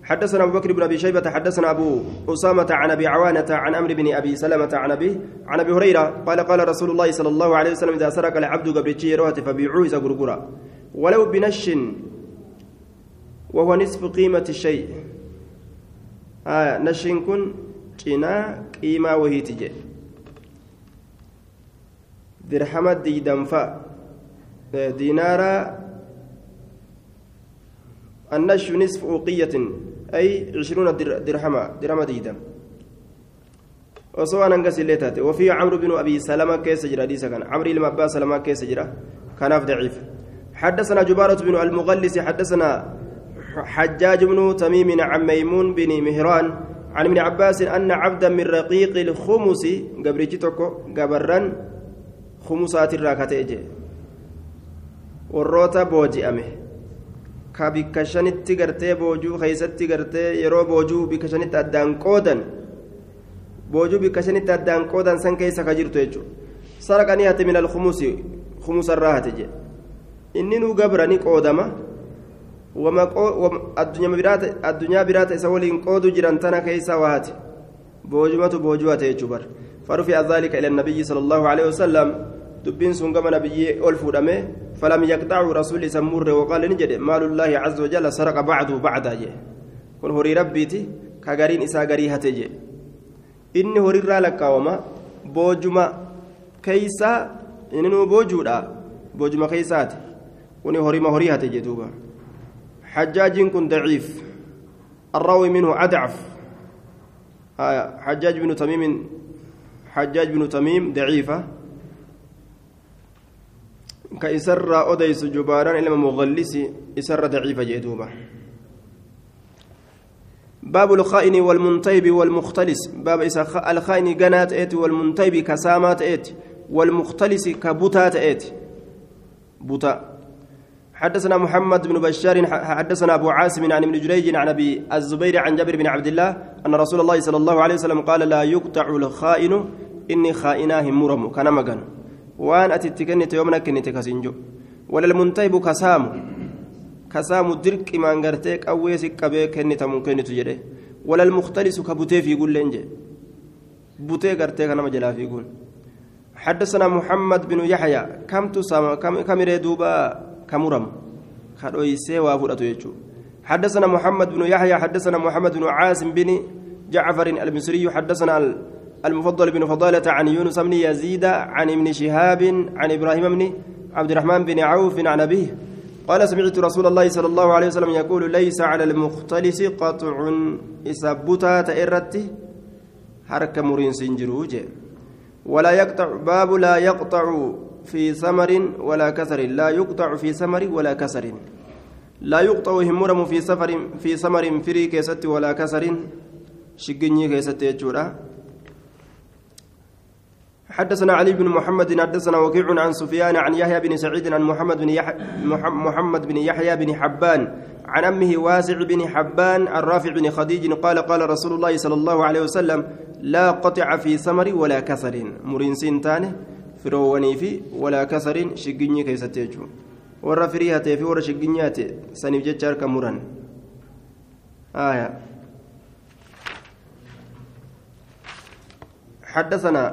حدثنا أبو بكر بن أبي شيبة حدثنا أبو أسامة عن أبي عوانة عن أمر بن أبي سلمة عن أبي عن أبي هريرة قال قال رسول الله صلى الله عليه وسلم إذا سرق العبد قبر يروت فبيعوه إذا ولو بنش وهو نصف قيمة الشيء. آه نش كن قيمة وهي تجي. درحمة ديدنفا دينارا. النش نصف أوقية. أي عشرون درهما درهم ديدم. وسواء ننقص الليتات وفي عمرو بن أبي سلمة كيس جرى ديسا كان. عمرو لما أبا سلمة كيس جرى. كان ضعيف. حدثنا جبارة بن المغلس حدثنا حجاج بن تميم عن ميمون بن مهران عن ابن عباس أن عبدا من رقيق الخمس قبرتك قبرا kumusaatirraa ka ta'e jee warroota booji'ame ka bikka shanitti gartee boojuu keeysatti gartee yeroo boojuu bikka shanitti addaan qoodan boojuu bikka shanitti addaan qoodan san keessa ka jirtu jechuudha saraqanii hate min hate jee inni nuu addunyaa biraata isa waliin qoodu jiran tana keessa waa hate boojumatu boojuu hate jechuu bara فرفع ذلك إلى النبي صلى الله عليه وسلم. دبين سنقم نبي ألف دمه فلم يقطعه رسول سمور وقال نجد. مال الله عز وجل سرق بعده بعد جي كن هوري ربيتي كغارين إسا غري هتجي إني هوري رالك وما بوجما كيسا. إنه بوجودا. بوجما كيسات. كن هوري ما هوري هتجي دوبا. حجاج كن ضعيف. الراوي منه أضعف. آه حجاج بن تميم حجاج بن تميم ضعيفة كإسر أديس جباران إلى مغلس إسر ضعيفة جدوبة باب الخائن والمنتيب والمختلس. باب الخائن جنات إت والمنتيب كسامات إت والمختلس كبوتات إت بوتا. حدثنا محمد بن بشار حدثنا أبو عاصم عن ابن جريج عن أبي الزبير عن جابر بن عبد الله أن رسول الله صلى الله عليه وسلم قال لا يقطع الخائن إني خائناه مرم. كان مغن. وأن أتتكنت يومنا كنت كسنجو. ولا المنتهب كسام. كسام درك ما انغرتك أو يسك كبه كنت ممكن تجري ولا المختلس كبوتي في يقول لنجي بوتي غرتك أنا مجلا في يقول حدثنا محمد بن يحيى كم تسامى كم كم دوبا؟ كمرم كرويسي وافرته يجو حدثنا محمد بن يحيى حدثنا محمد بن عاصم بن جعفر المصري حدثنا المفضل بن فضالة عن يونس بن يزيد عن ابن شهاب عن إبراهيم بن عبد الرحمن بن عوف عن أبيه قال سمعت رسول الله صلى الله عليه وسلم يقول ليس على المختلس قطع إسابتا تئرت حركة مرين سنجروج ولا يقطع باب لا يقطع في ثمر ولا كسر. لا يقطع في ثمر ولا كسر. لا يقطع همرم في سفر في ثمر فري كيست ولا كسر. شقني كيست يجورا. حدثنا علي بن محمد حدثنا وكيع عن سفيان عن يحيى بن سعيد عن محمد بن يحيى محمد بن يحيى بن حبان عن أمه واسع بن حبان الرافع بن خديج قال قال رسول الله صلى الله عليه وسلم لا قطع في ثمر ولا كسر. مرين فرووني في ولا كسر شقني كيستيجو ورا فريها في ورا شقنيات سنيف جتشار كمران آية حدثنا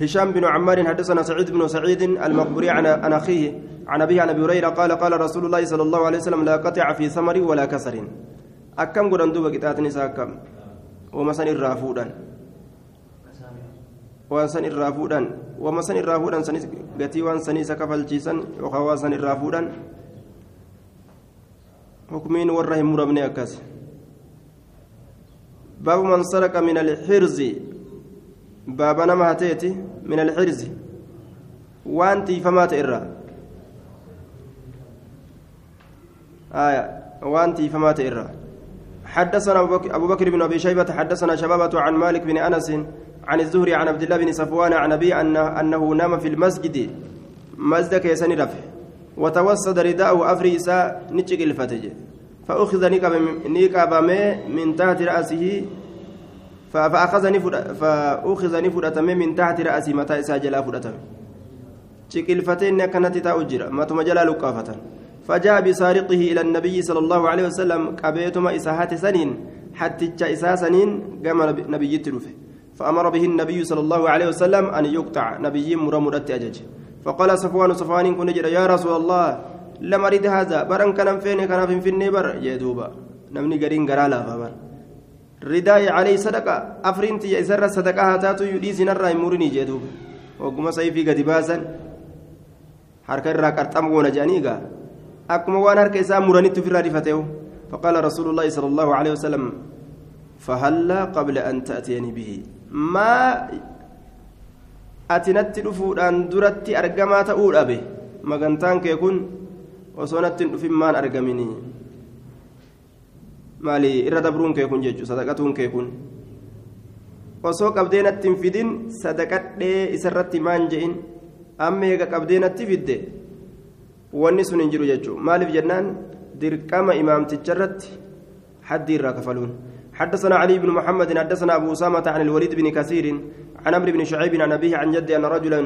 هشام بن عمار حدثنا سعيد بن سعيد المقبري عن عن اخيه عن ابي عن ابي هريره قال قال رسول الله صلى الله عليه وسلم لا قطع في ثمر ولا كسر اكم غدن دوبا قطاتني ساكم ومسن الرافودان وانسان الرافودان ومسن الرافودان سني غتي وان سني سكفلچيسن وخوا سن الرافودان حكمين ورهم مربني اكاس باب من سرق من الحرز baaba nama hateeti min alxirzi waan tiifamaa ta'e irraa. Waan tiifamaa ta'e irraa. حدثنا أبو بكر بن أبي شيبة حدثنا شبابة عن مالك بن أنس عن الزهري عن عبد الله بن صفوان عن أبي أنه, أنه نام في المسجد مسجد كيسن رفع وتوسد رداءه أفري إساء نتشك الفتج فأخذ نيكاب من تحت رأسه فأخذني فأخذني فرأتم من تحت رأسي متى إساجلا فرأتم شكلفتين كانت تأجر ما تمجلا لقافة فجاء بسارقه إلى النبي صلى الله عليه وسلم قبيتما إساهات سنين حتى إساء سنين قام نبي تلوفه فأمر به النبي صلى الله عليه وسلم أن يقطع نبي مرمرة أجج فقال صفوان صفوان كن يا رسول الله لم أريد هذا برن كان فين كان في النبر يا دوبا نمني قرين قرالا فبر afrinti isarra sadaqaa haa taatu dhiisinarraa hin murinii jee duuba hogguma sayfii gadi baasan harka irraa qarxam goona jedhanii egaa akkuma waan harka isaa muranitti ofirraa dhifateehu فقال رسول الله صلى الله عليه وسلم فهلا قبل أن تأتيني به maa ati natti dhufuudhaan duratti argamaa ta'uu dhabe? Magantaan kee kun osoo natti hin dhufin maan argaminii maali? Irra dabruun kee kun jechuun sadaqatuun kee kun. Osoo qabdee natti hin fidin sadaqadhee isarratti maan je'in amma eega qabdee natti fidde? Wanni sun hin jiru jechuun maaliif jennaan? Dirqama imaamticharratti haddii irraa kafaluun. حدثنا علي بن محمد حدثنا أبو أسامة عن الوليد بن كثير عن عمرو بن شعيب عن أبيه عن جده أن رجلا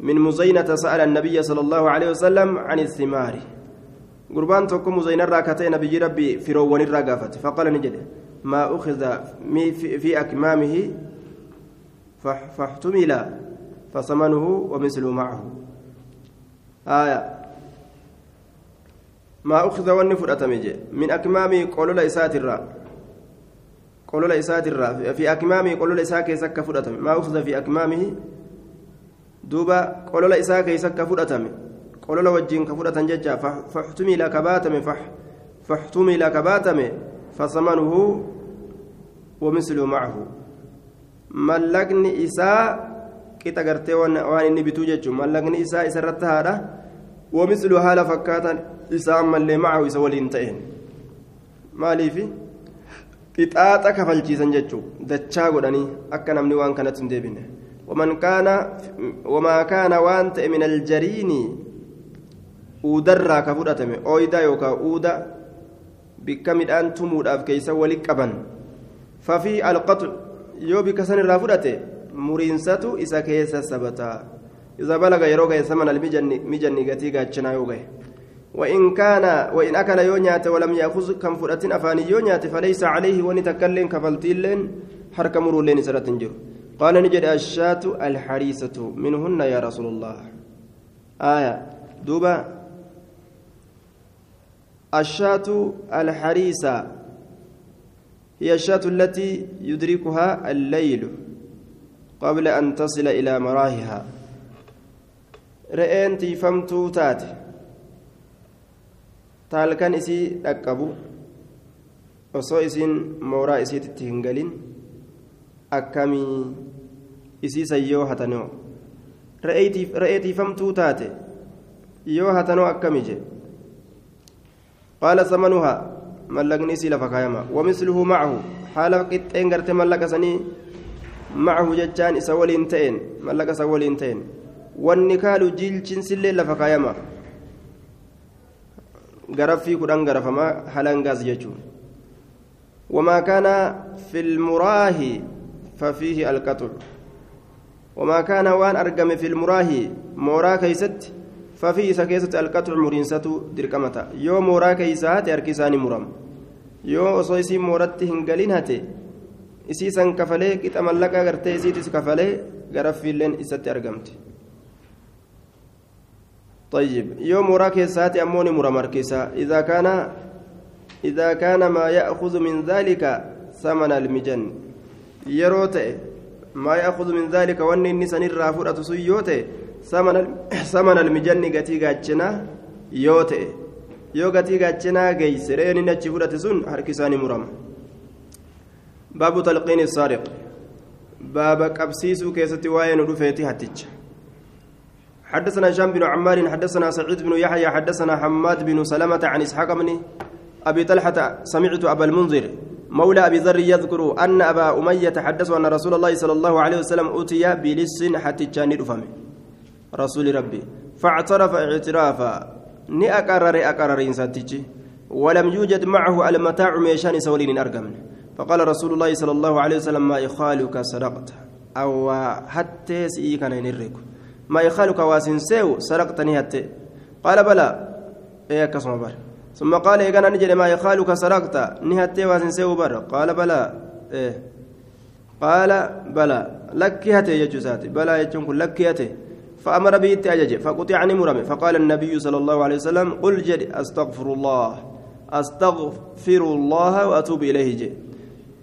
من مزينة سأل النبي صلى الله عليه وسلم عن الثمار. قربان توكم زين الراكتة نبي ربي فروان الراقافة فقال نجد ما أخذ في أكمامه؟ فاحتمل فثمنه ومثله معه. آية. ما أخذ ونفر أتمجي من أكمامه قولوا لإسات الرا قولوا لإسات الرا في أكمامه قولوا لإساك يسك فرأتم ما أخذ في أكمامه دوبا قولوا لإساك يسك فرأتم qolola wajjiin ka fudhatan jecha faxtumila ka baatame faxtumila ka baatame fasamanuhu ومثله معه mallaqni isaa qixa gartee waan inni bituu jechuun mallaqni isaa isarratti haadha ومثل haala fakkaatan isaa ammallee macahu isa waliin ta'een maaliif fixaaxa kafalchiisan jechuun dachaa godhanii akka namni waan kanatti hin deebine. Wamaa kaana waan ta'e min aljariini uudarraa ka fudhatame ooyidaa yookaan uuda bikka midhaan tumuudhaaf keeysa wali qaban. Fafii alqatu yoo bikka san irraa fudhate muriinsatu isa keessa sabataa. Isa balaga yeroo ga'e saman almijanni gatii gaachanaa yoo ga'e. وإن كان وإن أكل يونيات ولم يأخذ كم فرأة أفاني يونيات فليس عليه ونتكلم كفلتيلين حرك مرولين سرة جر قال نجد الشاة الحريسة منهن يا رسول الله. آية. دوبا الشاة الحريسة هي الشاة التي يدركها الليل قبل أن تصل إلى مراهها رئين تيفمتو تات taalkan isii dhaqqabu osoo isiin mooraa isiititti hin galin akkamii isiisan yoo hatanoo re'eetiifamtuu taate yoo hatanoo akkami je qaala samanuhaa mallaqni isii lafa kaayama. Wamisluhu macahu haala qixxeen garte mallaqa sanii macahu jechaan isa waliin ta'een mallaqa isa waliin ta'een. Wanni wannikaalu jiilchinsillee lafa kaayama. جنسلي لفقايما غرفي كدان غرفما هلانغاز يجو وما كان في المراه ففيه القطع وما كان وان أرقم في المراه مورا كيست ففيه سكيست القطع مرينسة دركمتا يوم مورا كيسات أركساني مرم yoo osoo isiin mooratti hin galin hate isiisan kafalee qixa mallaqaa gartee isiitis kafalee garaffiilleen isatti argamti. طيب يوم وراك ساتي أموني مرمر كيسا إذا كان إذا كان ما يأخذ من ذلك ثمن المجن يروت ما يأخذ من ذلك وأن النسان الرافورة سيوت ثمن ثمن المجن قتي قاتشنا يوتي yoo gatii gaachinaa geeyse re'een inni achi fudhate sun harki isaanii murama baabu talqiini saariq baaba qabsiisuu keessatti waa'ee nu dhufeeti hatticha حدثنا هشام بن عمار حدثنا سعيد بن يحيى حدثنا حماد بن سلمة عن إسحاق بن أبي طلحة سمعت أبا المنذر مولى أبي ذر يذكر أن أبا أمية حدثه أن رسول الله صلى الله عليه وسلم أتي بلص حتى كان رسول ربي فاعترف اعترافا ni aqarare aqarariinsaatichi ولم يوجد معه المتاع ميشان سولين أرقم. فقال رسول الله صلى الله عليه وسلم ما يخالك سرقت أو حتى سيئك نيرك ما يخالك واسنسيو سرقتني حتى قال بلى. إيه كسم بر ثم قال إيه نجري ما يخالك سرقت نهتي واسنسيو بر. قال بلى. إيه. قال بلى. لك هتي يجوزاتي بلى يجون لك هتي فأمر به التأجج فقطعني مرمي فقال النبي صلى الله عليه وسلم قل جد أستغفر الله. أستغفر الله وأتوب إليه. جي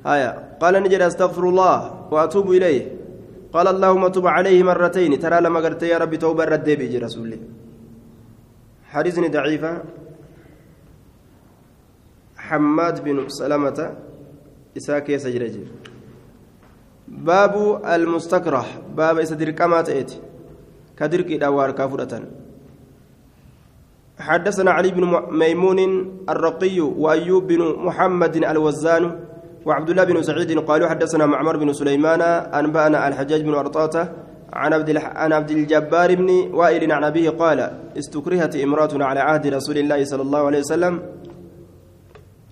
هيا. قال نجد أستغفر الله وأتوب إليه. قال اللهم تب عليه مرتين ترى لما قلت يا ربي توبة رد بيجي رسولي حديثني ضعيفة حماد بن سلمة إساك يسجرج باب المستكره باب إسدر كما تأتي. كدرك دوار كافرة حدثنا علي بن ميمون الرقي وأيوب بن محمد الوزان وعبد الله بن سعيد قالوا حدثنا معمر بن سليمان أنبأنا الحجاج بن أرطاته عن عبد عن عبد الجبار بن وائل عن أبيه قال استكرهت امرأة على عهد رسول الله صلى الله عليه وسلم.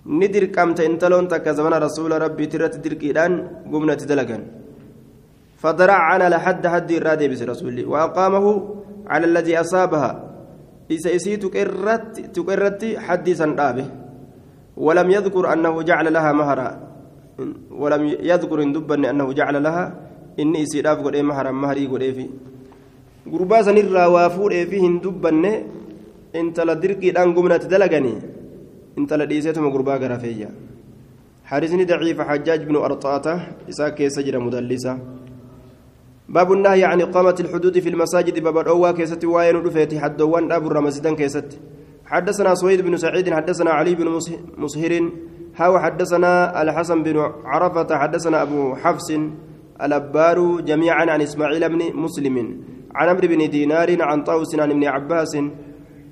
ندر كمت انتلون تكزمن رسول ربي ترت دركيدان قمنا تدلقا فدرع على لحد حد الرادي بس رسولي وأقامه على الذي أصابها. إذا إسي تكرت تكرت حديثا رابه. ولم يذكر أنه جعل لها مهرا. ولم يذكر إن دبني أنه جعل لها إني إسي راف قد مهرا مهري قد في gurbaa sanirraa waa fuudheefi hin dubbanne intala dirqiidhaan gumnatti dalaganii intala dhiiseetuma gurbaa gara feeyya حارسني ضعيف حجاج بن أرطاطة إساك كيسجر مدلسة. باب النهي عن إقامة الحدود في المساجد باب الأوى كيست وين رفيت حدوان أبو رمزدان كيست. حدثنا سويد بن سعيد حدثنا علي بن مسهر هاو حدثنا الحسن بن عرفة حدثنا أبو حفص الأبار جميعا عن إسماعيل بن مسلم عن عمرو بن دينار عن طاووس عن ابن عباس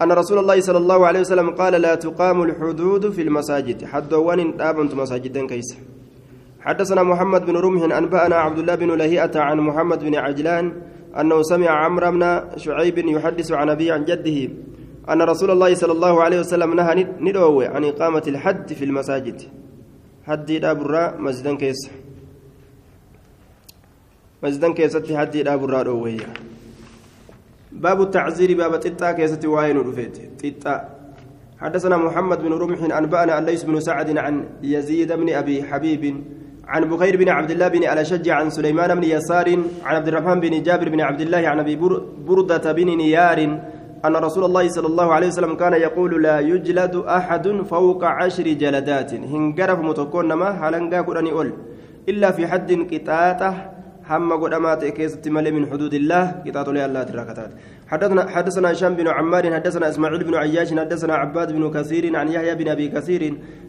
أن رسول الله صلى الله عليه وسلم قال لا تقام الحدود في المساجد. حدوان آبنت مساجدا كيس. حدثنا محمد بن رمح أنبأنا عبد الله بن لهيئة عن محمد بن عجلان أنه سمع عمرو بن شعيب يحدث عن أبي عن جده أن رسول الله صلى الله عليه وسلم نهى ندوي عن إقامة الحد في المساجد. حد دابرا مسجدا كيس. مسجدا كيست حد دابرا دوية باب التعزير باب تتا كيست واين رفيت. تتا حدثنا محمد بن رمح أنبأنا الليث بن سعد عن يزيد بن أبي حبيب عن بخير بن عبد الله بن الأشج عن سليمان بن يسار عن عبد الرحمن بن جابر بن عبد الله عن أبي بردة بن نيار أن رسول الله صلى الله عليه وسلم كان يقول لا يجلد أحد فوق عشر جلدات. هنقرف متكون ما هلنقا قراني أول. إلا في حد قطاطة هم قدامات كيست ملي من حدود الله قطاط لي الله تراكتات حدثنا حدثنا هشام بن عمار حدثنا إسماعيل بن عياش حدثنا عباد بن كثير عن يحيى بن أبي كثير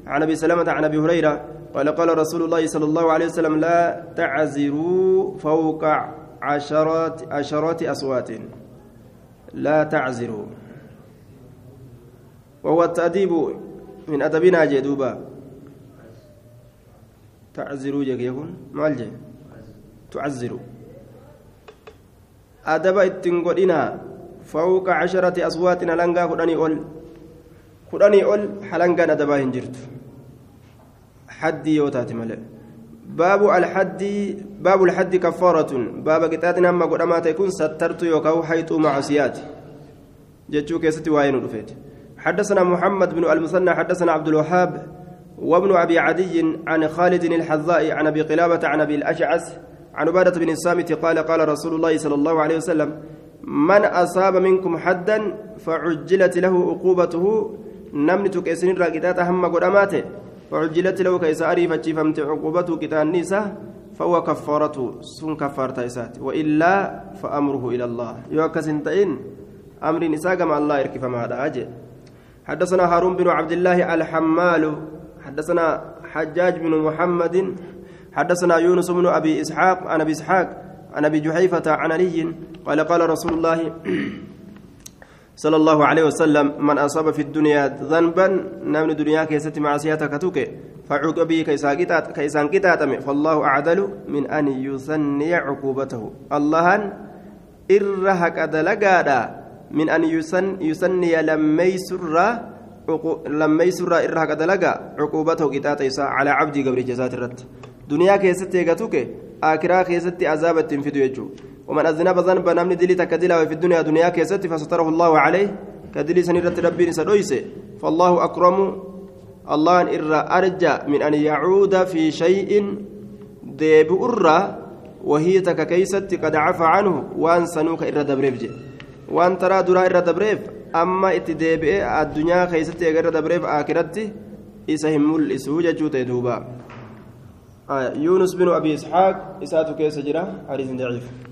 عن أبي سلمة عن أبي هريرة قال قال رسول الله صلى الله عليه وسلم لا تعزروا فوق عشرات عشرات أصوات. لا تعزروا. وهو التأديب من أدبنا جدوبا تعزروا جك يكون مال جي؟ تعزر أدب التنقلنا فوق عشرة أصوات لنقا خدني أول. خدني أول حلنقا أدبا هنجرت. حدي يوتات ملئ باب الحد باب الحد كفارة. باب قطعة نما قدما تكون سترت يوكاو حيث معصيات. جتشو كيستي واين رفيت. حدثنا محمد بن المثنى حدثنا عبد الوهاب وابن أبي عدي عن خالد الحذاء عن أبي قلابة عن أبي الأشعث عن عبادة بن الصامت قال قال رسول الله صلى الله عليه وسلم من أصاب منكم حدا فعجلت له عقوبته. نمني تكيسن راقدات هم قداماته فعجلت له كيس أريفة فمت عقوبته كتان نيسة فهو كفارته سن كفارة إسات وإلا فأمره إلى الله. يوكسن تئن أمر نساء مع الله يركف ما أجل. حدثنا هارون بن عبد الله الحمال حدثنا حجاج بن محمد حدثنا يونس بن أبي إسحاق عن أبي إسحاق عن أبي جحيفة عن علي قال قال رسول الله [CLEARS THROAT] صلى الله عليه وسلم من أصاب في الدنيا ذنبا نمن الدنيا كيست معصيتك توكي فعقبي كيسان كتاتم فالله أعدل من أن يثني عقوبته الله إرهك أدلقادا من أن يسن يسني لما يسر لما يسر إرهك أدلقا عقوبته كتاتيسا على عبدي قبل جزات الرد دنيا كيست يغتوكي آكرا كيست عذابة في يجو ومن أذنب ذنبا نمني دلي تكدلا وفي الدنيا دنيا كيست فستره الله عليه. كدلي سنيرة ربي سدويس فالله أكرم. الله إرى أرجى من أن يعود في شيء ديب أرى وهي تككيست قد عفى عنه. وأن سنوك إرى دبريف وأن ترى درا إرى دبريف. أما اتديبئ الدنيا كيست إرى دبريف آكرتي إسهم الإسوجة جوتي دوبا. آه يونس بن أبي إسحاق إساته كيس جرا. حديث ضعيف.